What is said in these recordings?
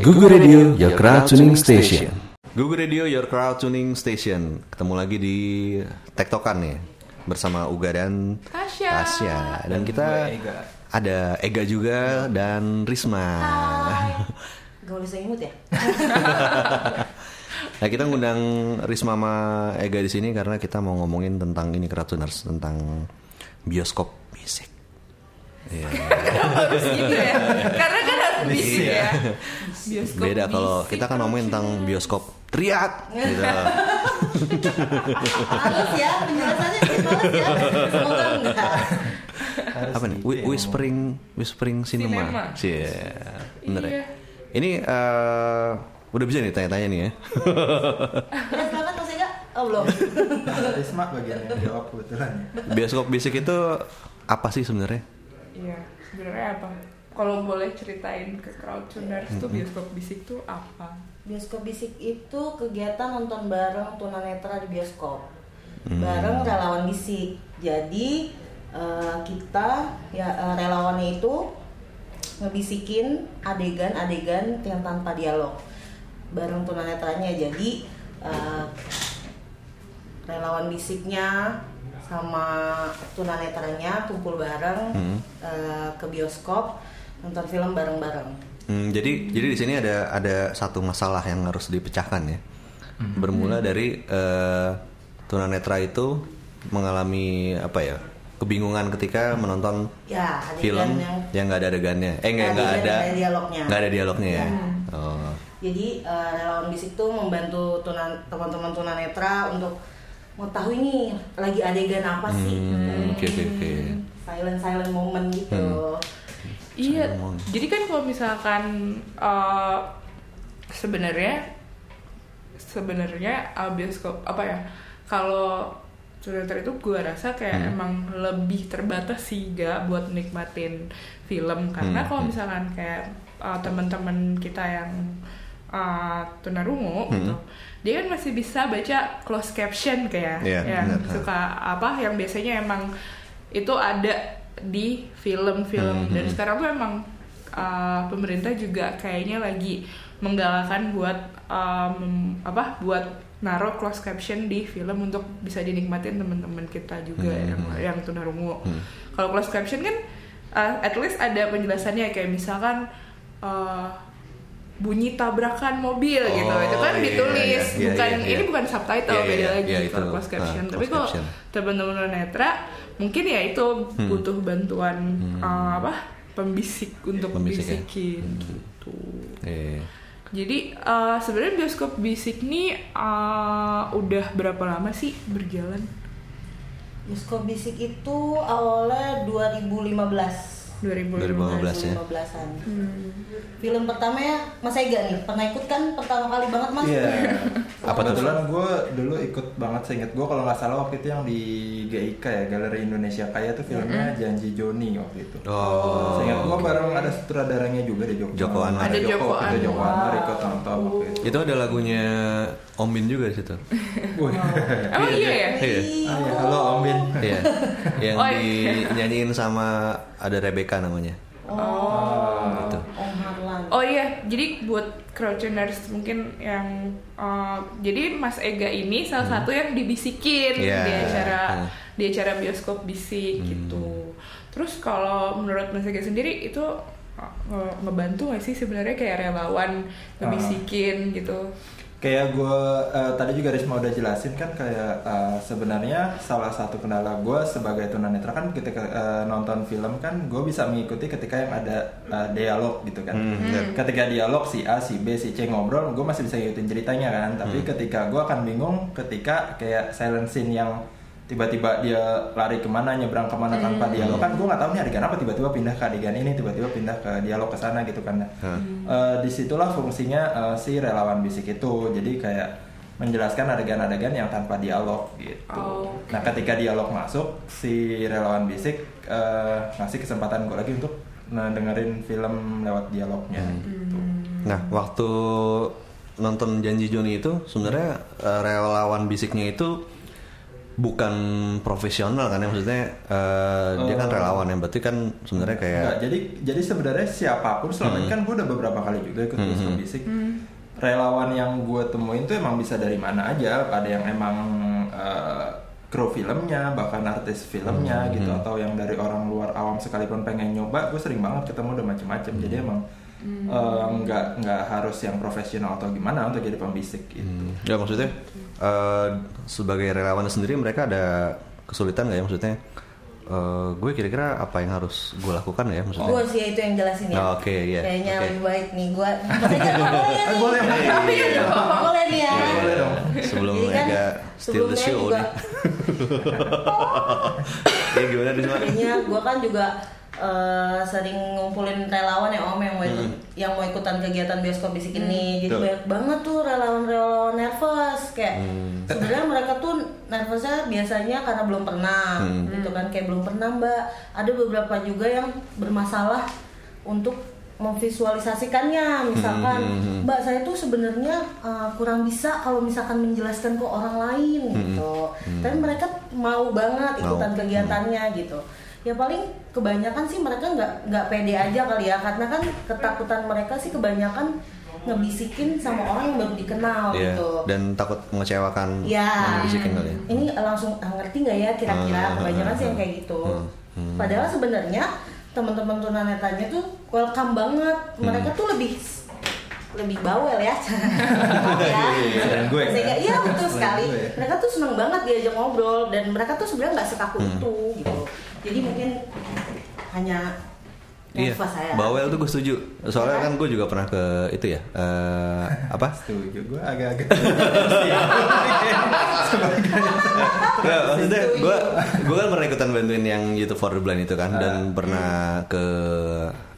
Google Radio, your crowd tuning station. Google Radio Your Crowd Tuning Station Ketemu lagi di Tektokan nih Bersama Uga dan Tasya. Tasya. Dan kita ada Ega juga dan Risma Gak boleh saya imut ya? Nah kita ngundang Risma sama Ega di sini karena kita mau ngomongin tentang ini Crowdtuners Tentang bioskop musik. Harus gitu ya. Karena harus bisik ya. Bioskop Beda kalau kita kan ngomongin tentang bioskop teriak gitu. Males ya, penjelasannya ya. Semoga enggak. Apa nih? Whi- Whispering Whispering Cinema. Cinema. Iya, bener ya. Iya. Ini eh, udah bisa nih tanya-tanya nih ya. Ya silakan Mas Ega. Oh belum. Risma bagian yang jawab kebetulan ya. Bioskop bisik itu apa sih sebenarnya? Iya, sebenarnya apa? Kalau boleh ceritain ke crowd tuners tuh bioskop bisik tuh apa? Bioskop bisik itu kegiatan nonton bareng tunanetra di bioskop. Bareng relawan bisik. Jadi eh, kita ya eh, relawannya itu ngebisikin adegan-adegan yang tanpa dialog bareng tunanetranya. Jadi eh, relawan bisiknya sama tunanetranya kumpul bareng Hmm. eh, ke bioskop nonton film bareng-bareng. Hmm, jadi jadi di sini ada ada satu masalah yang harus dipecahkan ya. Bermula dari eh, tunanetra itu mengalami apa ya? kebingungan ketika menonton Ya, film yang yang nggak ada adegannya. Eh nggak ada ada dialognya. nggak ada dialognya ya. Ya. Oh. Jadi eh, relawan bisik tuh membantu tunan, teman-teman tunanetra untuk mengetahui nih lagi adegan apa sih. Hmm, oke oke oke. Silent silent moment gitu. Iya, jadi kan kalau misalkan eh, sebenarnya sebenarnya uh, bioskop apa ya? Kalau tunanetra itu gue rasa kayak Hmm. emang lebih terbatas sih gak buat nikmatin film karena Hmm, kalau hmm. misalkan kayak uh, teman-teman kita yang uh, tunarungu Hmm. gitu, dia kan masih bisa baca close caption kayak Iya, ya benar. suka apa yang biasanya emang itu ada di film-film Hmm, dan hmm. sekarang tuh emang uh, pemerintah juga kayaknya lagi menggalakkan buat um, apa buat naruh closed caption di film untuk bisa dinikmatin teman-teman kita juga Hmm, yang hmm. yang tunarungu. Hmm. Kalau closed caption kan uh, at least ada penjelasannya kayak misalkan uh, bunyi tabrakan mobil gitu Oh, itu kan iya, ditulis iya, iya, bukan iya, iya. ini bukan subtitle Iya, beda iya, lagi iya, kalau itu. closed caption Ah, tapi kalau caption. teman-teman netra mungkin ya itu Hmm. butuh bantuan uh, apa pembisik untuk Pembisik ya? bisikin Hmm. gitu Eh, jadi uh, sebenarnya bioskop bisik nih uh, udah berapa lama sih berjalan Bioskop bisik itu awalnya 2015. 2015 2015 ya. 2015-an. Hmm. Film pertamanya Mas Ega nih, pernah ikut kan pertama kali banget Mas? Iya. Apa tuh? Kebetulan gue dulu ikut banget seinget gue kalau nggak salah waktu itu yang di GIK ya Galeri Indonesia Kaya tuh filmnya Janji Joni waktu itu. Oh. Seingat gue bareng ada sutradaranya juga di Joko. Joko Anwar. Ada Ada Joko Joko, ada Joko Anwar. Ikut nonton waktu itu. Itu ada lagunya Om Bin juga di situ. Wih. emang iya ya Iya. Ah, ya, halo Om Bin. Iya. Yang Oh, iya. dinyanyiin sama ada Rebecca namanya. Oh, Harlan. Oh iya, jadi buat crowdtuners mungkin yang uh, jadi Mas Ega ini salah satu yang dibisikin Hmm. Iya. di acara Hmm. di acara bioskop bisik gitu. Terus kalau menurut Mas Ega sendiri itu uh, nge- ngebantu nggak sih sebenarnya kayak relawan ngebisikin gitu? Kayak gue tadi juga Risma udah jelasin kan kayak eh, sebenarnya salah satu kendala gue sebagai tunanetra kan ketika eh, nonton film kan gue bisa mengikuti ketika yang ada eh, dialog gitu kan. Hmm, bener. Ketika dialog si A, si B, si C ngobrol, gue masih bisa ngikutin ceritanya kan. Tapi ketika gue akan bingung ketika kayak silent scene yang tiba-tiba dia lari ke mana nyebrang ke mana tanpa dialog. Kan gue nggak tahu nih adegan apa tiba-tiba pindah ke adegan ini tiba-tiba pindah ke dialog ke sana gitu kan. Hah. Eh, di situlah fungsinya eh, si relawan bisik itu. Jadi kayak menjelaskan adegan-adegan yang tanpa dialog gitu. Oh, nah ketika dialog masuk si relawan bisik eh, ngasih kesempatan gue lagi untuk dengerin film lewat dialognya gitu. Nah, waktu nonton Janji Joni itu sebenarnya eh, relawan bisiknya itu bukan profesional kan ya maksudnya eh, dia kan Oh. relawan ya berarti kan sebenarnya kayak Enggak, jadi jadi sebenarnya siapa pun selama ini kan gue udah beberapa kali juga ikut Hmm, bioskop bisik. Relawan yang gue temuin tuh emang bisa dari mana aja. Ada yang emang eh, kru filmnya, bahkan artis filmnya Hmm, gitu, atau yang dari orang luar awam sekalipun pengen nyoba, gue sering banget ketemu udah macem-macem. Jadi Hmm. eh, nggak nggak harus yang profesional atau gimana untuk jadi pembisik gitu. Hmm, ya maksudnya eh, sebagai relawan sendiri mereka ada kesulitan nggak ya maksudnya eh, gue kira-kira apa yang harus gue lakukan ya maksudnya Gue sih itu yang jelasin ya. Oh, oke, iya, Kayaknya oke. lebih baik nih gue. boleh ya? Boleh. Boleh nih ya. Boleh dong. sebelum kan Ega steal the show nih ya gimana di sana Jadinya gue kan juga eh, sering ngumpulin relawan ya om yang mau ikut, yang mau ikutan kegiatan bioskop bisik ini. Jadi Tuh. banyak banget tuh relawan-relawan nervous kayak Hmm. sebenarnya mereka tuh nervousnya biasanya karena belum pernah Hmm. gitu kan kayak belum pernah mbak. Ada beberapa juga yang bermasalah untuk memvisualisasikannya misalkan Hmm, hmm, hmm. mbak saya tuh sebenarnya uh, kurang bisa kalau misalkan menjelaskan ke orang lain gitu tapi mereka mau banget Hmm, Mau. ikutan kegiatannya gitu ya paling kebanyakan sih mereka nggak nggak pede aja kali ya. Karena kan ketakutan mereka sih kebanyakan ngebisikin sama orang yang baru dikenal Iya, gitu. dan takut mengecewakan ya yang bisikin kali ya. Ini langsung ah, ngerti nggak ya kira-kira? Hmm, kebanyakan hmm, sih yang kayak gitu. Hmm, hmm. padahal sebenarnya teman-teman tunanetranya tuh welcome banget. Mereka Hmm. tuh lebih lebih bawel ya ya gue, Sehingga- iya betul sekali gue. mereka tuh seneng banget diajak ngobrol dan mereka tuh sebenarnya nggak sekaku Hmm. itu gitu jadi mungkin hanya Iya, nervous saya bawel tuh gue setuju. Soalnya kan gue juga pernah ke itu ya, eh, apa? Setuju, gue agak-agak. Ya, maksudnya gue gue kan pernah ikutan bantuin yang YouTube for the Blind itu kan, dan pernah ke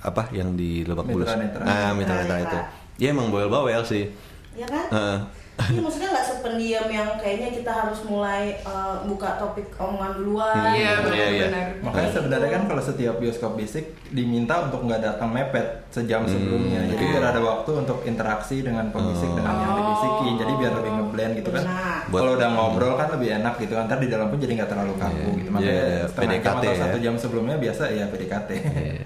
apa yang di Lebak Bulus. Ah, Mitra Netra Mitra itu. Netra. Ya emang bawel-bawel sih. ya kan Heeh. Ini maksudnya nggak sependiam yang kayaknya kita harus mulai uh, buka topik omongan duluan. Iya Hmm, iya, iya. benar-benar. Makanya sebenarnya kan kalau setiap bioskop bisik diminta untuk nggak datang mepet sejam sebelumnya. Jadi biar ada waktu untuk interaksi dengan pembisik dengan yang dibisiki. Jadi biar lebih ngeblend gitu kan. Benar. Kalau udah ngobrol kan lebih enak gitu. Ntar di dalam pun jadi nggak terlalu kaku Iya, gitu. iya, Makanya ada setengah jam PDKT atau ya. satu jam sebelumnya biasa ya PDKT.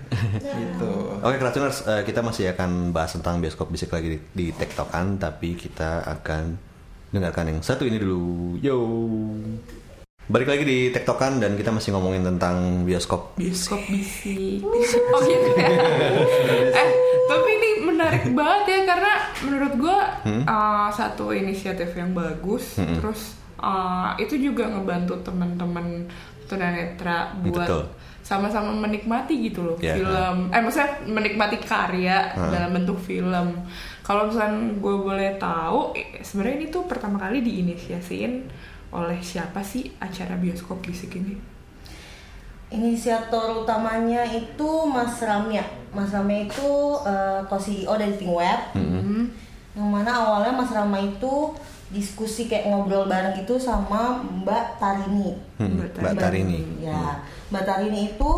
gitu. Oke, Kratuners, eh, kita masih akan bahas tentang bioskop bisik lagi di, di TikTokan, tapi kita akan dengarkan yang satu ini dulu. Yo. Balik lagi di TikTokan dan kita masih ngomongin tentang bioskop. bioskop bisik oh gitu ya eh tapi ini menarik banget ya karena menurut gue Hmm? uh, satu inisiatif yang bagus Hmm. terus uh, itu juga ngebantu teman-teman tunanetra buat Betul. sama-sama menikmati gitu loh Ya, film eh maksudnya menikmati karya Hmm. dalam bentuk film kalau misalnya gue boleh tahu eh, sebenarnya ini tuh pertama kali diinisiasiin oleh siapa sih acara bioskop bisik ini Inisiator utamanya itu Mas Ramya. Mas Ramya itu uh, co-CEO dari Think Web. Hmm. Yang mana awalnya Mas Rama itu diskusi kayak ngobrol bareng gitu sama Mbak Tarini. Hmm, Mbak Mbak Tarini. Ya, Mbak Tarini itu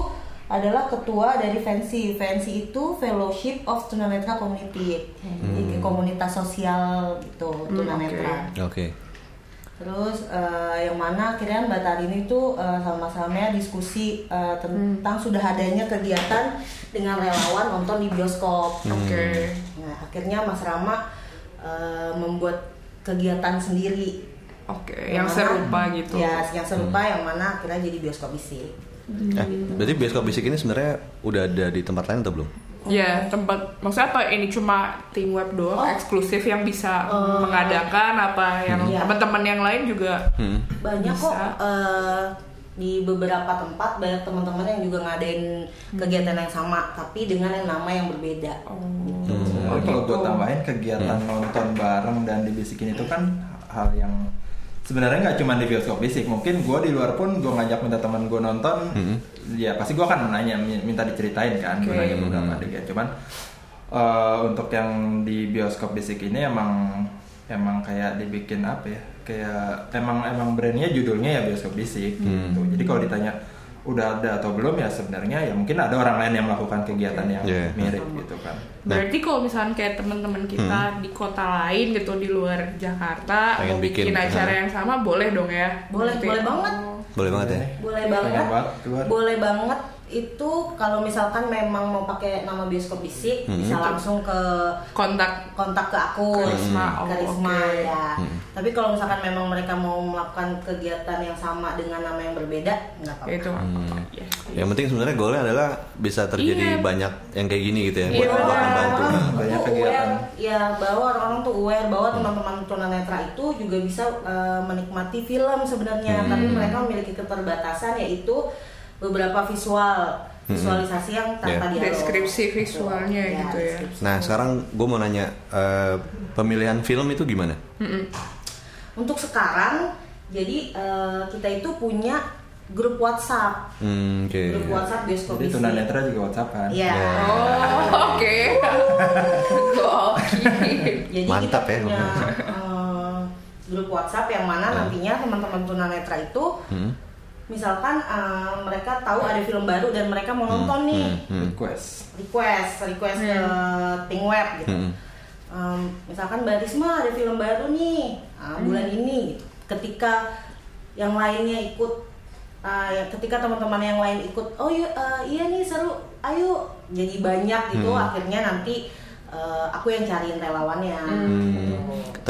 adalah ketua dari Fancy. Fancy itu Fellowship of Tunanetra Community. Jadi kayak komunitas sosial gitu tunanetra. Oke. Terus eh, yang mana akhirnya Mbak Tarini itu eh, sama-sama diskusi eh, tentang sudah adanya kegiatan dengan relawan nonton di bioskop. oke Nah, akhirnya Mas Rama eh, membuat kegiatan sendiri. oke yang mana- serupa gitu Ya, yang serupa yang mana akhirnya jadi bioskop isi. Eh, berarti bioskop bisik ini sebenarnya udah ada di tempat lain atau belum? Ya, tempat maksudnya apa ini cuma tim web doang Oh. eksklusif yang bisa mengadakan apa yang Iya. teman-teman yang lain juga Hmm. Banyak Bisa. kok eh, di beberapa tempat banyak teman-teman yang juga ngadain kegiatan yang sama tapi dengan yang nama yang berbeda. oh, Sebenarnya kalau gue gitu. tambahin kegiatan nonton bareng dan dibisikin itu kan hal yang sebenarnya nggak cuma di bioskop bisik mungkin gue di luar pun gue ngajak minta teman gue nonton ya pasti gue akan nanya mi- minta diceritain kan gue Oke. nanya beberapa adegan cuman eh, untuk yang di bioskop bisik ini emang emang kayak dibikin apa ya kayak emang emang brandnya judulnya ya bioskop bisik gitu. Jadi kalau ditanya udah ada atau belum ya sebenarnya ya mungkin ada orang lain yang melakukan kegiatan yang Iya. mirip gitu kan. Berarti kalau misalnya kayak teman-teman kita di kota lain gitu di luar Jakarta Pengen mau bikin, bikin, acara uh. yang sama boleh dong ya? Boleh, Berarti- boleh banget. Oh. Boleh banget ya. boleh banget boleh banget itu kalau misalkan memang mau pakai nama bioskop bisik Hmm. bisa langsung ke Kontak kontak ke aku Ke Risma, oh, ke Risma, oke. ya Hmm. tapi kalau misalkan memang mereka mau melakukan kegiatan yang sama dengan nama yang berbeda nggak apa-apa ya itu. Hmm. Yes. Yang penting sebenarnya goalnya adalah bisa terjadi Iya. banyak yang kayak gini gitu ya. Iya, buat, membantu. orang Banyak kegiatan. aware ya bahwa orang-orang tuh aware bahwa Hmm. teman-teman tunanetra itu juga bisa uh, menikmati film sebenarnya Hmm. tapi mereka memiliki keterbatasan yaitu beberapa visual visualisasi yang tanpa Yeah. dialog Deskripsi visualnya Ya, gitu ya. deskripsi. Nah sekarang gue mau nanya eh, pemilihan film itu gimana? untuk sekarang jadi uh, kita itu punya grup WhatsApp Hmm, Oke. grup WhatsApp bioskop Jadi tunanetra juga WhatsApp kan. Iya. Oh, oke. Gokil. Jadi Mantap kita ya. punya eh, grup WhatsApp yang mana nantinya teman-teman tunanetra itu Hmm. Misalkan eh, mereka tahu ada film baru dan mereka mau nonton nih Hmm. Request. request request ke ting web gitu. Hmm. Em, misalkan Mbak Risma ada film baru nih ah, bulan ini gitu. ketika yang lainnya ikut ah, ya, ketika teman-teman yang lain ikut oh iya, eh, iya nih seru ayo jadi banyak gitu Hmm. akhirnya nanti eh, aku yang cariin relawannya Hmm. gitu.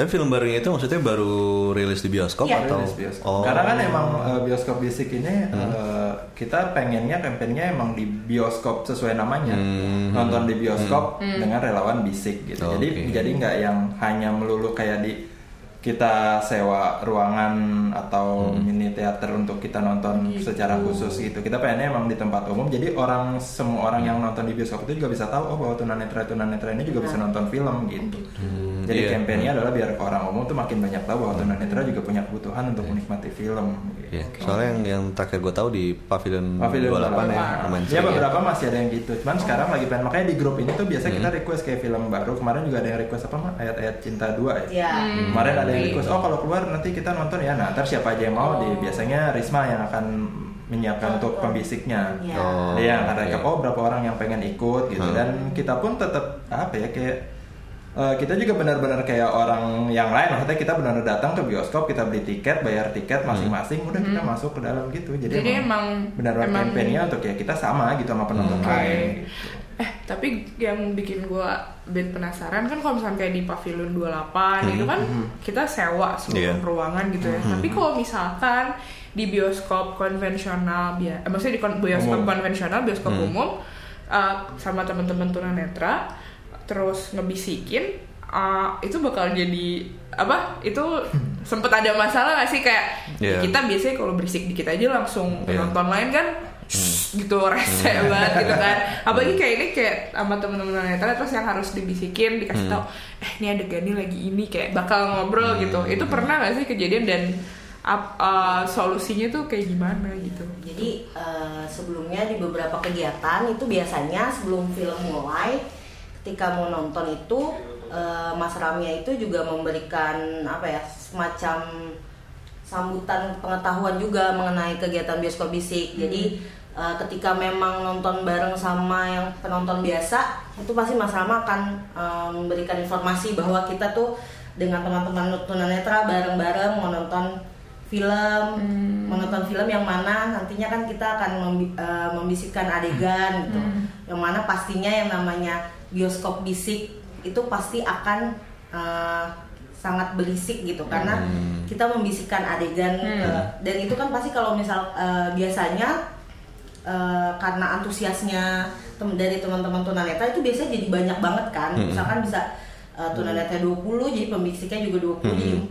Tapi film barunya itu maksudnya baru rilis di bioskop Iya. atau? Rilis bioskop. Oh. Karena kan emang uh, bioskop bisik ini uh, kita pengennya kampanyenya emang di bioskop sesuai namanya Hmm. nonton di bioskop dengan relawan bisik gitu. Oke. Jadi jadi nggak yang hanya melulu kayak di kita sewa ruangan atau mini teater untuk kita nonton secara khusus gitu. Kita pengennya emang di tempat umum. Jadi orang semua orang yang nonton di bioskop itu juga bisa tahu oh bahwa tunanetra tunanetra ini juga bisa nonton film gitu. Jadi iya. kampanyenya adalah biar orang umum tuh makin banyak tahu bahwa tunanetra juga punya kebutuhan untuk menikmati film. Gitu. Iya. Soalnya yang yang terakhir gue tahu di Pavilion, Pavilion 28 ya, 28. lumayan Ya beberapa masih ada yang gitu. Cuman sekarang lagi pengen makanya di grup ini tuh biasa kita Hmm. request kayak film baru. Kemarin juga ada yang request apa mah ayat-ayat cinta 2 ya. ya Kemarin ada yang request, oh kalau keluar nanti kita nonton ya. Nah, ntar siapa aja yang mau, di, biasanya Risma yang akan menyiapkan untuk pembisiknya. Ya. Oh. Akan oke. rekap, oh berapa orang yang pengen ikut gitu. Hmm. Dan kita pun tetap apa ya kayak eh, kita juga benar-benar kayak orang yang lain. Maksudnya kita benar-benar datang ke bioskop, kita beli tiket, bayar tiket masing-masing, udah kita masuk ke dalam gitu. Jadi, Jadi emang- benar-benar emang- campaign-nya untuk ya kita sama gitu sama penonton Hmm. lain. Gitu. Eh, tapi yang bikin gua band penasaran kan kalau misalnya kayak di Pavilion 28 itu kan kita sewa seluruh Iya. ruangan gitu ya. Tapi kalau misalkan di bioskop konvensional ya, eh, maksudnya di kon- bioskop Umum. konvensional, bioskop umum eh, sama teman-teman tunanetra terus ngebisikin eh, itu bakal jadi apa? Itu sempet ada masalah gak sih? Kayak Iya. kita biasanya kalau berisik dikit aja langsung Iya. penonton lain kan "Shh," gitu rese banget gitu kan. Apalagi kayak ini kayak sama temen-temen netra terus yang harus dibisikin dikasih tau eh ini adegannya lagi ini kayak bakal ngobrol gitu. Itu pernah gak sih kejadian dan ap- uh, solusinya tuh kayak gimana gitu? Jadi eh, sebelumnya di beberapa kegiatan itu biasanya sebelum film mulai ketika mau nonton itu eh, Mas Ramya itu juga memberikan apa ya semacam sambutan pengetahuan juga mengenai kegiatan bioskop bisik. Jadi eh, ketika memang nonton bareng sama yang penonton biasa itu pasti Mas Rama akan eh, memberikan informasi bahwa kita tuh dengan teman-teman tunanetra bareng-bareng mau nonton film menonton film yang mana nantinya kan kita akan membi- membisikkan adegan gitu. Yang mana pastinya yang namanya bioskop bisik itu pasti akan eh, sangat berisik gitu. Karena kita membisikkan adegan ke- dan itu kan pasti kalau misal eh, biasanya eh, karena antusiasnya tem- dari teman-teman tunanetra itu biasanya jadi banyak banget kan. Misalkan bisa uh, tunanetra 20 jadi pembisiknya juga 20 jadi 40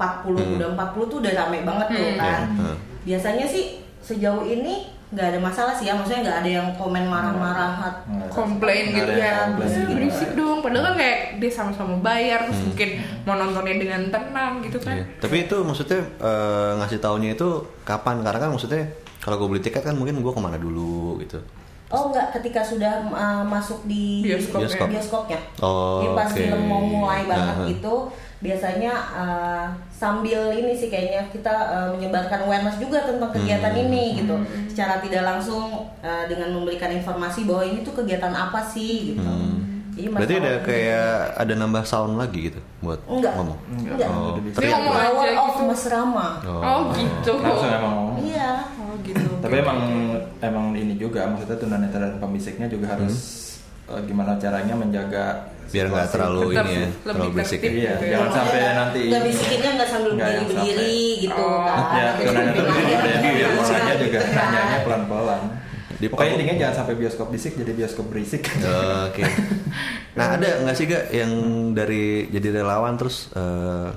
udah 40 tuh udah rame banget tuh kan. Iya. biasanya sih sejauh ini nggak ada masalah sih ya maksudnya nggak ada yang komen marah-marah komplain gitu ya yang komplain "Eh, gitu. berisik dong padahal kan kayak dia sama-sama bayar terus mungkin mau nontonnya dengan tenang gitu kan Iya. Tapi itu maksudnya eh, ngasih taunya itu kapan? Karena kan maksudnya kalau gue beli tiket kan mungkin gue ke mana dulu gitu. Oh enggak, ketika sudah uh, masuk di Bioskop, Bioskop. bioskopnya. Oh, Jadi pas oke. film mau mulai banget Aha. gitu, biasanya uh, sambil ini sih kayaknya kita uh, menyebarkan awareness juga tentang kegiatan Hmm. ini gitu. Secara tidak langsung uh, dengan memberikan informasi bahwa ini tuh kegiatan apa sih gitu. Jadi Hmm. Berarti ada kayak ada nambah sound lagi gitu buat enggak. ngomong. Enggak, Enggak. Oh. Dia ngomong of gitu. Mas Rama. Oh, gitu. Langsung emang ngomong. Iya. Oh gitu. Tapi emang emang ini juga maksudnya tunanetra dan pembisiknya juga harus eh, gimana caranya menjaga Hmm. Biar nggak terlalu Tetap ini ya, lebih terlalu berisik. Iya, Gitu ya. jangan sampai nanti Nggak bisikinnya nggak sambil Nggak yang berdiri-berdiri gitu Oh. kan. ya aja. ada yang Iya. biasanya juga Iya. nanyanya pelan-pelan. Di- Pokoknya intinya jangan sampai bioskop bisik jadi bioskop berisik. Oke. Nah ada nggak sih gak yang dari jadi relawan terus eh,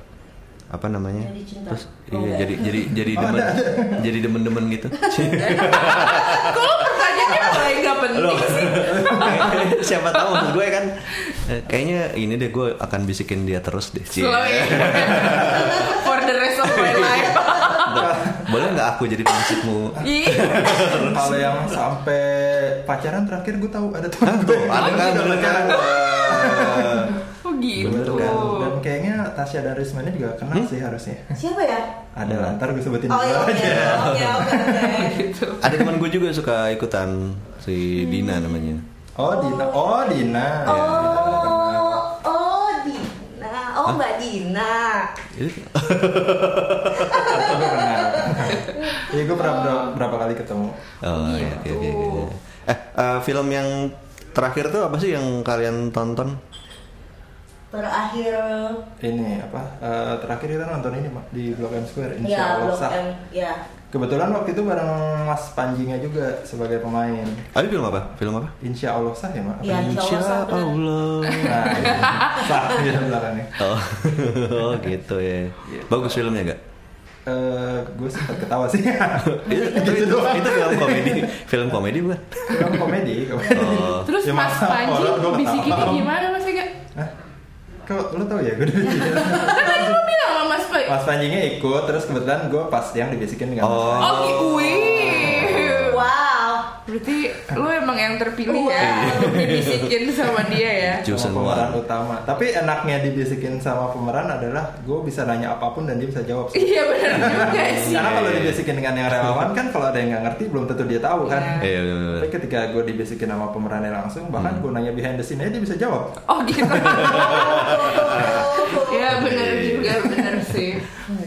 apa namanya? Jadi cinta. Terus Oh, iya jadi jadi jadi Oh, demen ada, jadi demen-demen gitu. Kalau pertanyaannya mulai nggak penting sih. Siapa tahu maksud gue kan eh, kayaknya ini deh gue akan bisikin dia terus deh. Slow ya. For the rest of my life. Boleh nggak aku jadi? Ih. Kalau yang sampai pacaran terakhir gue tahu ada teman gue. Tuh, ada kan bener kan? Oh gitu. Bener kan? Dan kayaknya Tasya dan Risma ini juga kenal Hmm? sih harusnya. Siapa ya? Ada lah, ntar gue sebutin Oh iya oke. aja. Oh iya oke oke. Gitu. Ada teman gue juga suka ikutan si Dina namanya. Oh Dina, oh Dina. Ya, Dina kenal. Oh oh Dina. Oh Mbak Dina. Itu Atau gue kenal. Iya gue pernah berapa, berapa kali ketemu. Oh iya, oke oke oke. Eh, eh, film yang terakhir tuh apa sih yang kalian tonton? Terakhir Ini apa? eh, terakhir kita nonton ini Mak, di Blok M Square. Insya ya Allah Blok sah. M ya. Kebetulan waktu itu bareng Mas Panjinya juga sebagai pemain. Ada film apa? Film apa? Insya Allah sah ya mak. Ya insya Allah sah benar. Allah. Nah, iya. sah di belakangnya. Oh, oh gitu ya. Bagus filmnya gak? Eh, gue sempat ketawa sih. itu, itu, itu, itu film komedi, film komedi bukan? Film komedi. komedi. Oh. Terus Ya, Mas Panji nggak bisikinnya gimana Mas Ega? Hah? Kok lo tau ya gue udah bisikin? Kan tadi lu bilang sama Mas Panji. Mas Panjinya ikut, terus kebetulan gue pas yang dibisikin dengan Mas Oh. Panji. Oh, gitu. Berarti lu emang yang terpilih ya dibisikin sama dia ya. Sama pemeran utama. Tapi enaknya dibisikin sama pemeran adalah gue bisa nanya apa pun dan dia bisa jawab. sih. Iya benar juga sih. Karena kalau dibisikin dengan yang relawan kan kalau ada yang nggak ngerti belum tentu dia tahu kan. Iya. Iya bener, bener. Tapi ketika gue dibisikin sama pemerannya langsung, bahkan gue nanya behind the scene aja dia bisa jawab. Oh gitu. Iya benar juga benar sih.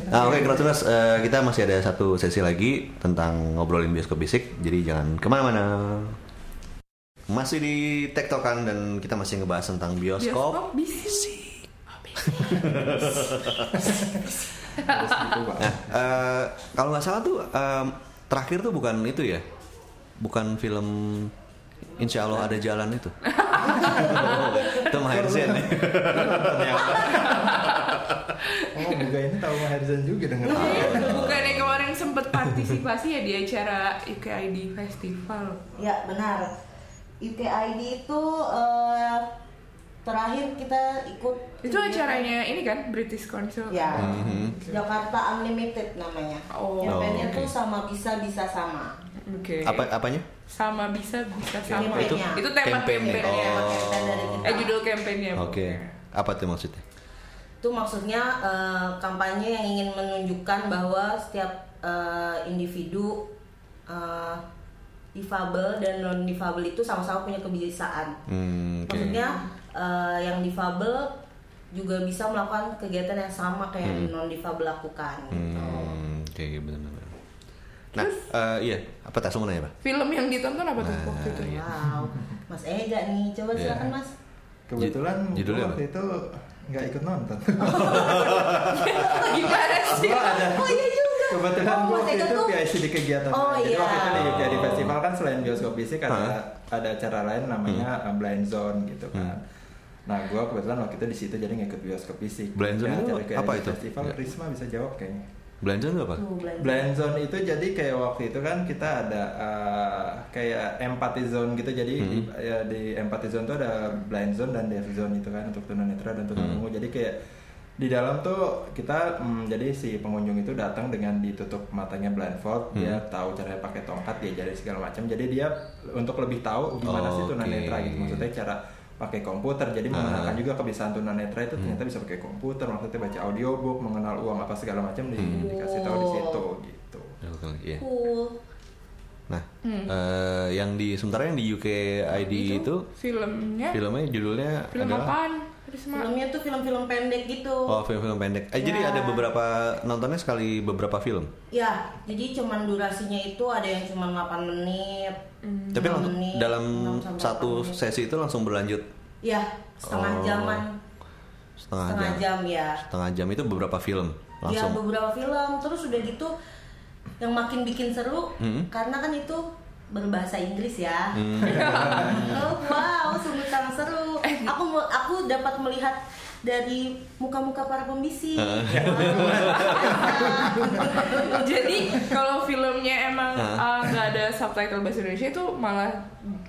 Nah oke Kratuners, eh, kita masih ada satu sesi lagi tentang ngobrolin bioskop bisik, jadi jangan ke mana-mana. Masih di Tektokan dan kita masih ngebahas tentang bioskop. Bioskop bisik. Nah, eh, kalau nggak salah tuh em, terakhir tuh bukan itu ya, bukan film Insya Allah ada jalan itu. itu Maher Zain. Oh, Buga ini tahu Maher Zain juga denger. Sempet partisipasi ya di acara UKID Festival. Ya benar. UKID itu eh, terakhir kita ikut Itu acaranya ini kan British Council. ya Mhm. Jakarta Unlimited namanya. Oh. Campaignnya Oh, oke. tuh sama bisa bisa sama. Oke. Apa apanya? Sama bisa bisa sama. Itu- Itu tema campaign-nya. kampanyenya. Oh. Campaign dari kita. Eh judul kampanyenya. Oke. Apa tuh maksudnya? Itu maksudnya eh, kampanye yang ingin menunjukkan bahwa setiap eh, individu eh, difabel dan non difabel itu sama-sama punya kebiasaan. Hmm, oke. Maksudnya eh, yang difabel juga bisa melakukan kegiatan yang sama kayak yang non difabel lakukan. gitu. Hmm, oke benar-benar. Nah, eh, iya, apa tak mau nanya pak? Film yang ditonton apa tuh Nah, waktu itu? iya. Wow, Mas Ega nih, coba Iya. silakan Mas. Kebetulan Jud- judulnya waktu itu nggak ikut nonton. Gimana sih? Gua ada. Oh iya juga. Kebetulan Oh, gue waktu itu tuh- PIC di kegiatan. Oh, Jadi iya. waktu itu di jadi festival kan selain bioskop bisik ada Hah? ada acara lain namanya Hmm. uh, blind zone gitu kan. Nah, gue kebetulan waktu itu di situ jadi ngikut bioskop bisik. Blind zone Ya, itu apa di itu? Festival Ya. Risma bisa jawab kayaknya. Belanja itu apa? Blind zone itu jadi kayak waktu itu kan kita ada uh, kayak empathy zone gitu jadi Hmm. di, ya, di empathy zone tuh ada blind zone dan deaf zone itu kan untuk tunanetra dan Hmm. tunarungu jadi kayak di dalam tuh kita mm, jadi si pengunjung itu datang dengan ditutup matanya blindfold dia Hmm. tahu caranya pakai tongkat diajari segala macam jadi dia untuk lebih tahu gimana sih Oh, tunanetra oke. gitu maksudnya cara pakai komputer jadi Ah. menggunakan juga kebiasaan tunanetra itu ternyata bisa pakai komputer maksudnya baca audiobook mengenal uang apa segala macam di- Hmm. dikasih tahu di situ gitu Iya. Cool. Nah, eh, yang di sementara yang di UK ID itu, filmnya filmnya judulnya film adalah apaan Filmnya tuh film-film pendek gitu. Oh, film-film pendek. Eh, jadi Ya. ada beberapa nontonnya sekali beberapa film. Ya, jadi cuman durasinya itu ada yang cuma 8 menit. Tapi 6 langsung menit, dalam 6 sampai satu 8 menit. sesi itu langsung berlanjut Ya, setengah Oh, jaman. setengah, Setengah jam. jam ya. Setengah jam itu beberapa film Ya langsung. beberapa film terus udah gitu yang makin bikin seru Hmm. karena kan itu berbahasa Inggris ya. Hmm. oh, wow, sungguh sangat seru. Aku mu- aku dapat melihat dari muka-muka para pembisik. jadi kalau filmnya emang uh, nggak ada subtitle bahasa Indonesia itu malah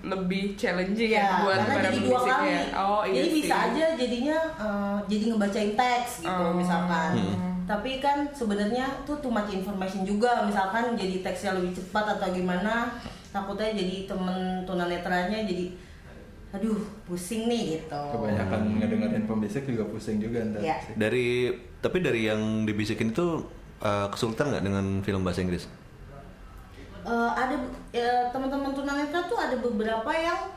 lebih challenging ya, Ya, buat para jadi dua kali. pembisiknya. Oh iya jadi sih. bisa aja jadinya eh, jadi ngebacain teks gitu Oh. misalkan. Hmm. Tapi kan sebenarnya tuh too much information juga misalkan jadi teksnya lebih cepat atau gimana takutnya jadi temen tunanetranya jadi aduh pusing nih gitu. kebanyakan ngedengerin pembisik juga pusing juga ntar Ya. Dari tapi dari yang dibisikin itu eh, kesulitan nggak dengan film bahasa Inggris? Eh, ada ya, teman-teman tunanetra tuh ada beberapa yang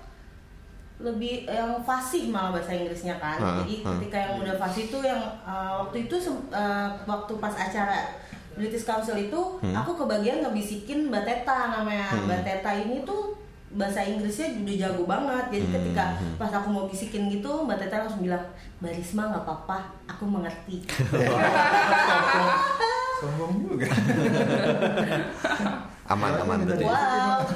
lebih yang fasih malah bahasa Inggrisnya kan. Ah, Jadi ah. ketika yang udah fasih itu yang eh, waktu itu eh, waktu pas acara British Council itu Hmm. aku kebagian ngebisikin Mbak Teta namanya. Hmm. Mbak Teta ini tuh bahasa Inggrisnya udah jago banget. Jadi Hmm, ketika hmm. pas aku mau bisikin gitu, Mbak Teta langsung bilang, "Mbak Risma nggak apa-apa, aku mengerti." sombong juga Aman aman berarti. wow.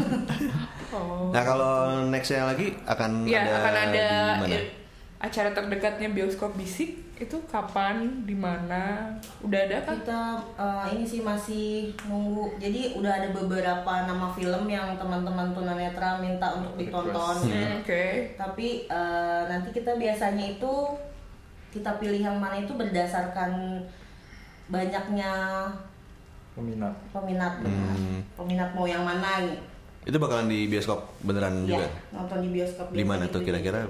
Oh. Nah kalau nextnya lagi akan Ya, ada akan ada di mana? i- acara terdekatnya bioskop bisik itu kapan, di mana? Udah ada kan? kita eh, ini sih masih nunggu jadi udah ada beberapa nama film yang teman-teman tunanetra minta untuk ditonton Hmm, Oke. tapi eh, nanti kita biasanya itu kita pilih yang mana itu berdasarkan banyaknya peminat peminat Hmm. peminat mau yang mana nih Itu bakalan di bioskop beneran ya juga. nonton di bioskop Di mana tuh gitu. kira-kira?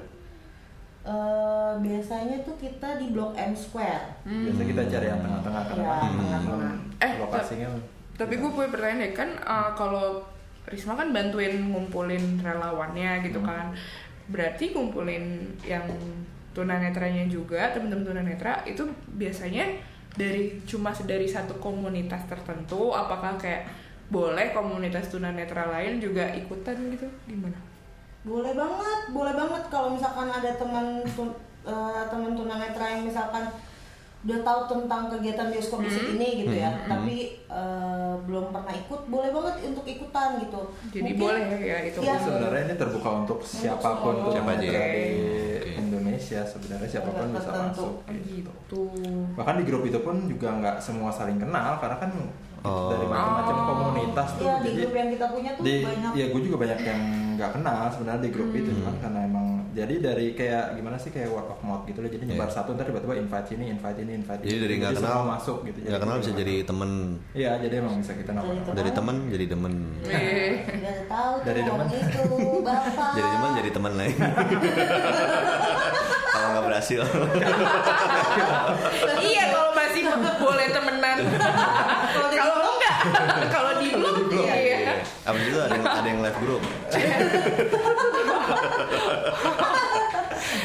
Eh, biasanya tuh kita di Blok M Square biasa kita cari yang tengah-tengah karena Ya, kan tengah-tengah. Eh, lokasinya Tapi gue punya pertanyaan deh kan uh, kalau Risma kan bantuin ngumpulin relawannya gitu Hmm. kan. Berarti ngumpulin yang tunanetranya juga teman-teman tunanetra itu biasanya dari cuma dari satu komunitas tertentu apakah kayak boleh komunitas tunanetra lain juga ikutan gitu gimana? Boleh banget, boleh banget kalau misalkan ada teman tun- eh, teman tunanetra yang misalkan udah tahu tentang kegiatan bioskop bisik ini gitu ya, Hmm, hmm. tapi eh, belum pernah ikut, boleh banget untuk ikutan gitu. Jadi Mungkin- boleh ya itu. Iya. sebenarnya ini terbuka untuk siapa pun tuh Siapa aja di ya? Oke. Indonesia sebenarnya siapa pun bisa masuk Oh, gitu. gitu. bahkan di grup itu pun juga nggak semua saling kenal karena kan Oh. dari macam-macam Oh. komunitas tuh di jadi grup yang kita punya tuh di banyak. ya gue juga banyak yang nggak kenal sebenarnya di grup itu cuman karena emang jadi dari kayak gimana sih kayak word of mouth gitu loh jadi nyebar Iya. satu ntar tiba-tiba invite ini invite ini invite Jadi ini dari nggak kenal semua masuk gitu Nggak kenal bisa jadi temen. iya jadi emang bisa kita nama Dari temen jadi temen. Eh, Udah tahu Dari teman. itu bapak. Jadi temen jadi temen lain. Kalau nggak berhasil. iya kalau masih boleh temenan. kalau enggak, kalau di grup iya. Abis itu ada yang, ada yang live group.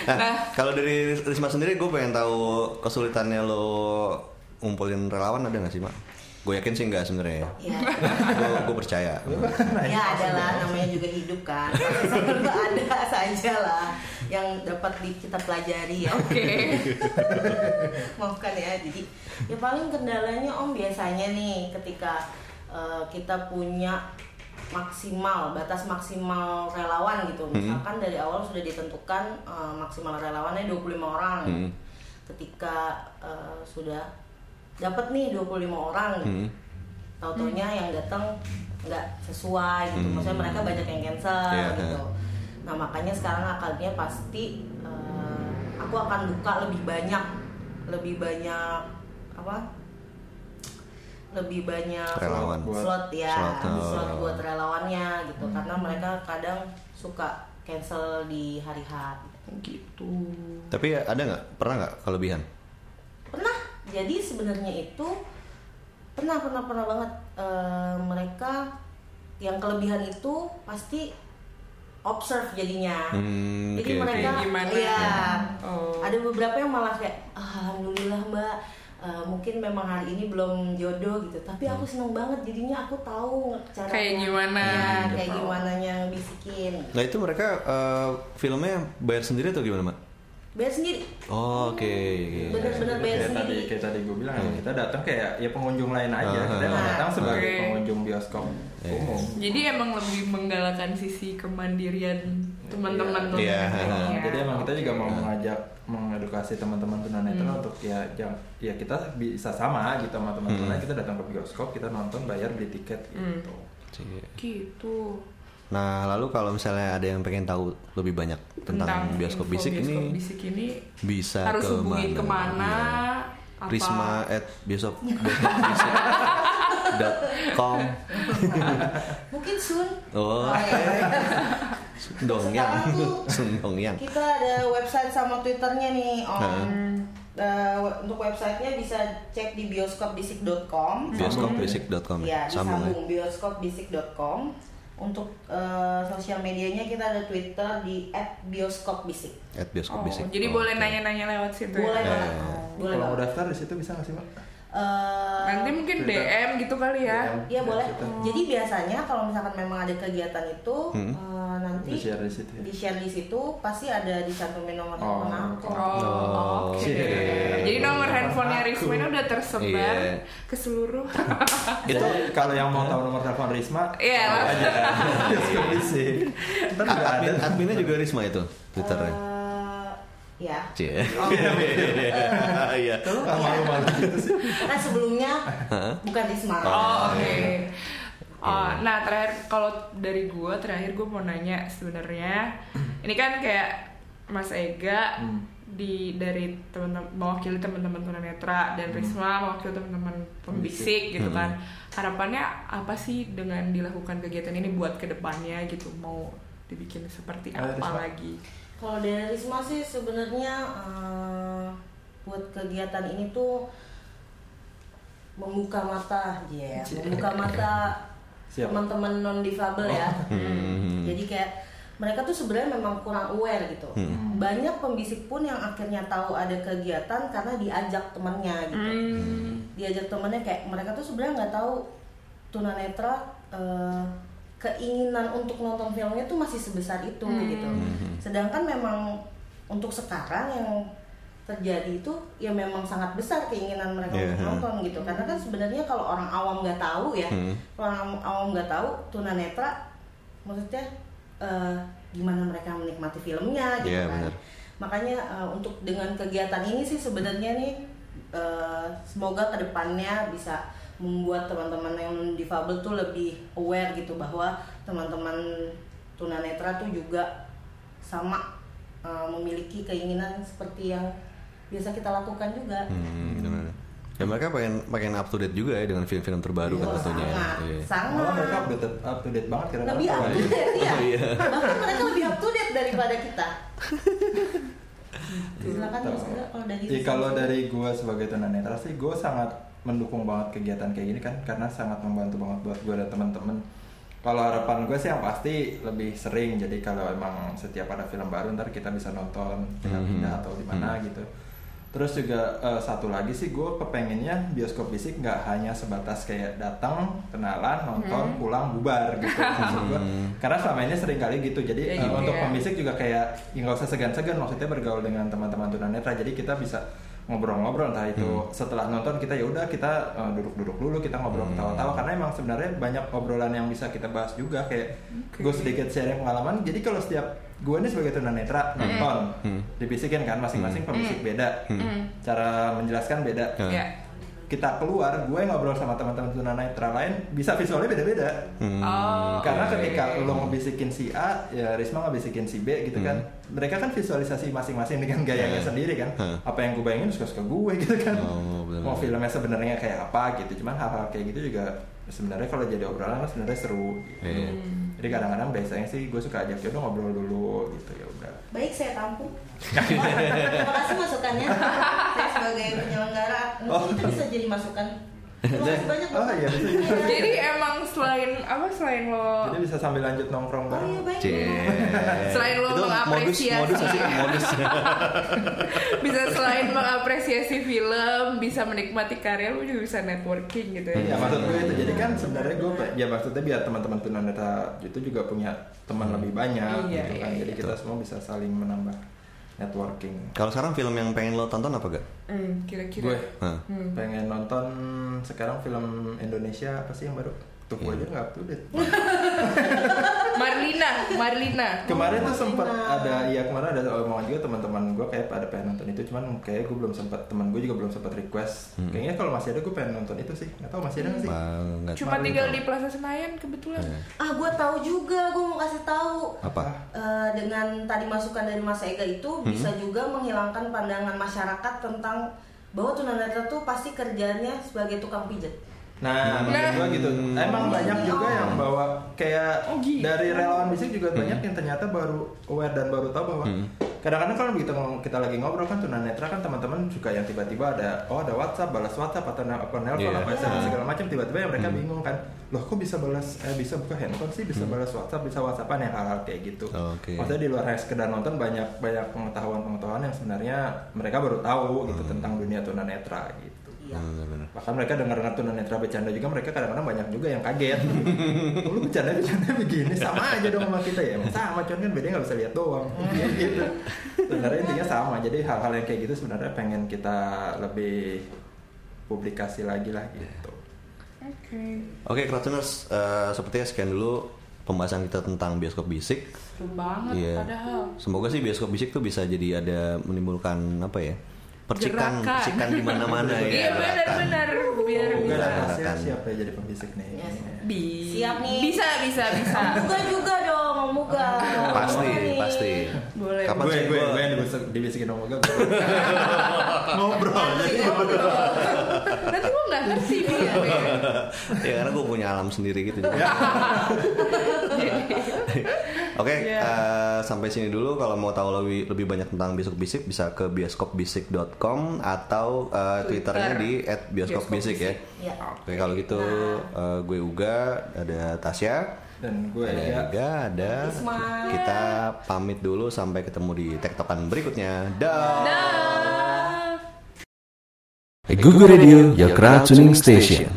nah, kalau dari Risma sendiri gue pengen tahu kesulitannya lo ngumpulin relawan ada nggak sih mak? Gue yakin sih nggak sebenarnya. Ya, Gue gue percaya. ya adalah namanya juga hidup kan. Selalu ada saja lah yang dapat di, kita pelajari ya. Oke. maafkan ya jadi ya paling kendalanya om biasanya nih ketika eh, kita punya maksimal batas maksimal relawan gitu misalkan dari awal sudah ditentukan eh, maksimal relawannya 25 orang Hmm. ketika eh, sudah dapat nih 25 orang gitu. Hmm. tahu-taunya yang datang nggak sesuai gitu Hmm. maksudnya mereka banyak yang cancel Iya, gitu iya. nah makanya sekarang akalnya pasti eh, aku akan buka lebih banyak lebih banyak apa lebih banyak Relawan. slot ya Slot, oh. slot buat relawannya gitu karena mereka kadang suka cancel di hari H gitu Tapi ada nggak? Pernah nggak kelebihan? Jadi sebenarnya itu pernah pernah pernah banget Eh, mereka yang kelebihan itu pasti observe jadinya Hmm, jadi oke, mereka oke. Gimana? ya Oh. ada beberapa yang malah kayak alhamdulillah mbak eh, mungkin memang hari ini belum jodoh gitu tapi aku seneng banget jadinya aku tahu cara Kayak gimana ya, gitu. kayak gimana yang bisikin Nah itu mereka eh, filmnya bayar sendiri atau gimana, Mak? Bayar sendiri Oh, Oke. bener-bener bayar kayak tadi sendiri kayak tadi gue bilang ya, kita datang kayak ya pengunjung lain aja kita Ah. datang sebagai Oke. pengunjung bioskop Iya. umum jadi emang lebih menggalakkan sisi kemandirian teman-teman tuh Iya. Iya. jadi emang kita juga mau mengajak mengedukasi teman-teman tunanetra Hmm. untuk ya jang- ya kita bisa sama gitu sama teman-teman Hmm. kita datang ke bioskop kita nonton bayar beli tiket Hmm. gitu Cie. gitu Nah lalu kalau misalnya ada yang pengen tahu lebih banyak tentang, bioskop info bisik bioskop ini bisik ini bisa harus ke hubungi mana? ke mana? Iya. apa? Risma at bioskop dot com. Mungkin soon Oh. iya. Dongyang. Sekarang tuh Sundongyang kita ada website sama twitternya nih om. Eh, we- untuk websitenya bisa cek di bioskopbisik.com bioskopbisik.com ya? Sambung ya? disambung bioskopbisik.com untuk eh, sosial medianya kita ada twitter di @bioskopbisik at Oh, bioskopbisik jadi Oh, boleh nanya-nanya lewat situ boleh ya? banget Eh. boleh kalau mau daftar di situ bisa nggak sih mbak Eh, nanti mungkin Twitter. DM gitu kali ya. Iya boleh. Twitter. Jadi biasanya kalau misalkan memang ada kegiatan itu Hmm. eh, nanti di share di situ ya? di share di situ pasti ada dicantumin nomor telepon Oh, aku. Oh, Oh, oke. oke. Jadi handphonenya Risma ini udah tersebar Iya. ke seluruh. itu kalau yang mau tahu nomor telepon Risma Iya, langsung. aja bioskop bisik ntar juga ada admin adminnya juga Risma itu twitternya Eh, ya. Cie. Iya. kalau malu-malu gitu sih Nah sebelumnya bukan Risma. Oh, oke. Oh, nah terakhir kalau dari gue terakhir gue mau nanya sebenarnya ini kan kayak Mas Ega Hmm. Di dari teman-teman mewakili teman-teman tunanetra dan Risma mewakili teman-teman pembisik gitu kan. Harapannya apa sih dengan dilakukan kegiatan ini buat ke depannya gitu? Mau dibikin seperti Ayo, apa Risma. lagi? Kalau dari Risma sih sebenarnya eh, buat kegiatan ini tuh membuka mata, ya, membuka mata teman-teman non difabel ya. Hmm. Jadi kayak mereka tuh sebenarnya memang kurang aware gitu. Banyak pembisik pun yang akhirnya tahu ada kegiatan karena diajak temannya gitu. Hmm. Diajak temannya kayak mereka tuh sebenarnya nggak tahu tunanetra eh, keinginan untuk nonton filmnya tuh masih sebesar itu gitu. Sedangkan memang untuk sekarang yang terjadi itu ya memang sangat besar keinginan mereka Iya, untuk nonton gitu karena kan sebenarnya kalau orang awam nggak tahu ya Hmm. orang awam nggak tahu tunanetra maksudnya eh, gimana mereka menikmati filmnya gitu Iya, kan benar. makanya eh, untuk dengan kegiatan ini sih sebenarnya nih eh, semoga ke depannya bisa membuat teman-teman yang difabel tuh lebih aware gitu bahwa teman-teman tunanetra tuh juga sama eh, memiliki keinginan seperti yang biasa kita lakukan juga Hmm. Ya mereka pengen pengen up to date juga ya dengan film-film terbaru kan Oh, tentunya. sangat Iya. sangat malah mereka up to date, up to date banget kira-kira lebih up to date ya Oh, iya. bahkan mereka lebih up to date daripada kita silakan Gitu. Mas Ega, kalau dari Iya, kalau dari gue sebagai tunanetra sih gue sangat mendukung banget kegiatan kayak gini kan karena sangat membantu banget buat gue dan teman-teman kalau harapan gue sih yang pasti lebih sering jadi kalau emang setiap ada film baru ntar kita bisa nonton pindah-pindah Mhm. atau di mana gitu terus juga eh, satu lagi sih gue kepengennya bioskop fisik nggak hanya sebatas kayak datang kenalan nonton pulang bubar gitu. Maksud gue karena selama ini sering kali gitu. Jadi Ya eh, gitu untuk ya. pembisik juga kayak ya nggak usah segan-segan maksudnya bergaul dengan teman-teman tunanetra jadi kita bisa ngobrol-ngobrol entah itu setelah nonton kita ya udah kita uh, duduk-duduk dulu kita ngobrol ketawa-tawa. Karena emang sebenarnya banyak obrolan yang bisa kita bahas juga kayak gue sedikit sharing pengalaman. Jadi kalau setiap gue nih sebagai tunanetra nonton. Dibisikin kan masing-masing pembisik beda. Cara menjelaskan beda. Hmm. ya. Kita keluar gue ngobrol sama teman-teman tunanetra lain bisa visualnya beda-beda. Hmm. Oh, karena oke. ketika lo ngebisikin si A ya Risma ngebisikin si B gitu kan. Mereka kan visualisasi masing-masing dengan gayanya Hmm. sendiri kan. Hmm. apa yang gue bayangin suka-suka gue gitu kan. Oh, bener-bener. mau filmnya sebenarnya kayak apa gitu. Cuman hal-hal kayak gitu juga sebenarnya kalau jadi obrolan kan sebenarnya seru gitu. Iya. jadi kadang-kadang biasanya sih gue suka ajak jodoh ngobrol dulu gitu ya udah Baik, saya tampung. Terima kasih masukannya. Saya sebagai penyelenggara mungkin itu bisa jadi masukan. Banyak. oh iya bisa. Jadi emang selain apa selain lo jadi bisa sambil lanjut nongkrong Oh bareng iya. Selain lo itu modus mengapresiasi. modus nggak sih modus bisa selain mengapresiasi film, bisa menikmati karya lo juga bisa networking gitu ya. Iya maksud gue itu jadi kan sebenarnya gue ya maksudnya biar teman-teman tunanetra itu juga punya teman lebih banyak Iya, gitu kan iya, jadi iya. kita semua bisa saling menambah networking. kalau sekarang film yang pengen lo tonton apa gak Hmm, kira-kira. Gue. Hmm. pengen nonton sekarang film Indonesia apa sih yang baru? Tuh gue aja nggak up to date. Marlina, Marlina. Kemarin tuh sempat Marlina. ada iya kemarin ada omongan juga teman-teman gue kayak pada pengen nonton itu cuman kayak gue belum sempat teman gue juga belum sempat request. Kayaknya kalau masih ada gue pengen nonton itu sih. Nggak tahu masih ada nggak sih? Cuma tahu. tinggal di Plaza Senayan kebetulan. Iya. Ah, gue tahu juga. Gue mau kasih tahu. apa Eh, dengan tadi masukan dari Mas Ega itu Hmm. bisa juga menghilangkan pandangan masyarakat tentang bahwa tunanetra tuh pasti kerjanya sebagai tukang pijet. Nah, maksud Nah. gua gitu. Emang banyak juga yang bawa kayak Oh, gitu. dari relawan bisik juga banyak yang ternyata baru aware dan baru tahu bahwa kadang-kadang kalau begitu kita lagi ngobrol kan tunanetra kan teman-teman suka yang tiba-tiba ada oh ada WhatsApp balas WhatsApp atau apa nelpon Iya. apa SMS segala macam tiba-tiba yang mereka bingung kan loh kok bisa balas eh bisa buka handphone sih bisa balas WhatsApp bisa WhatsAppan yang hal-hal kayak gitu. Oke. Maksudnya di luar hanya sekedar nonton banyak banyak pengetahuan-pengetahuan yang sebenarnya mereka baru tahu gitu tentang dunia tunanetra gitu Iya. Bahkan mereka dengar-dengar tunanetra bercanda juga mereka kadang-kadang banyak juga yang kaget "Oh, lu bercanda bercanda begini sama aja dong sama kita ya sama cuman kan bedanya nggak bisa lihat doang gitu sebenarnya intinya sama jadi hal-hal yang kayak gitu sebenarnya pengen kita lebih publikasi lagi lah gitu Oke. Oke, Kratuners, eh, sepertinya sekian dulu pembahasan kita tentang bioskop bisik. Seru banget Iya. padahal. Semoga sih bioskop bisik tuh bisa jadi ada menimbulkan apa ya? Percikan, Gerakan. percikan di mana-mana ya. Iya benar-benar biar Enggak bisa. Gerakan. siapa yang jadi pembisik nih Yes. Bi- Siap nih. Bisa, bisa, bisa. Muga juga dong, mau muga. Pasti, pasti. Boleh. Kapan gue gue gue yang dibisik- dibisikin gue ngobrol jadi Nanti gue nggak ngerti nih. ya karena gue punya alam sendiri gitu. Oke, Iya. eh, sampai sini dulu. Kalau mau tahu lebih lebih banyak tentang bioskop bisik bisa ke bioskopbisik.com atau eh, twitternya di @bioskopbisik ya. Iya. Oke, kalau gitu eh, gue Uga, ada Tasya, dan gue ada ya Ega, ada Isma. kita pamit dulu sampai ketemu di tektokan berikutnya. Dah. Dah. Google Radio, your crowd tuning station.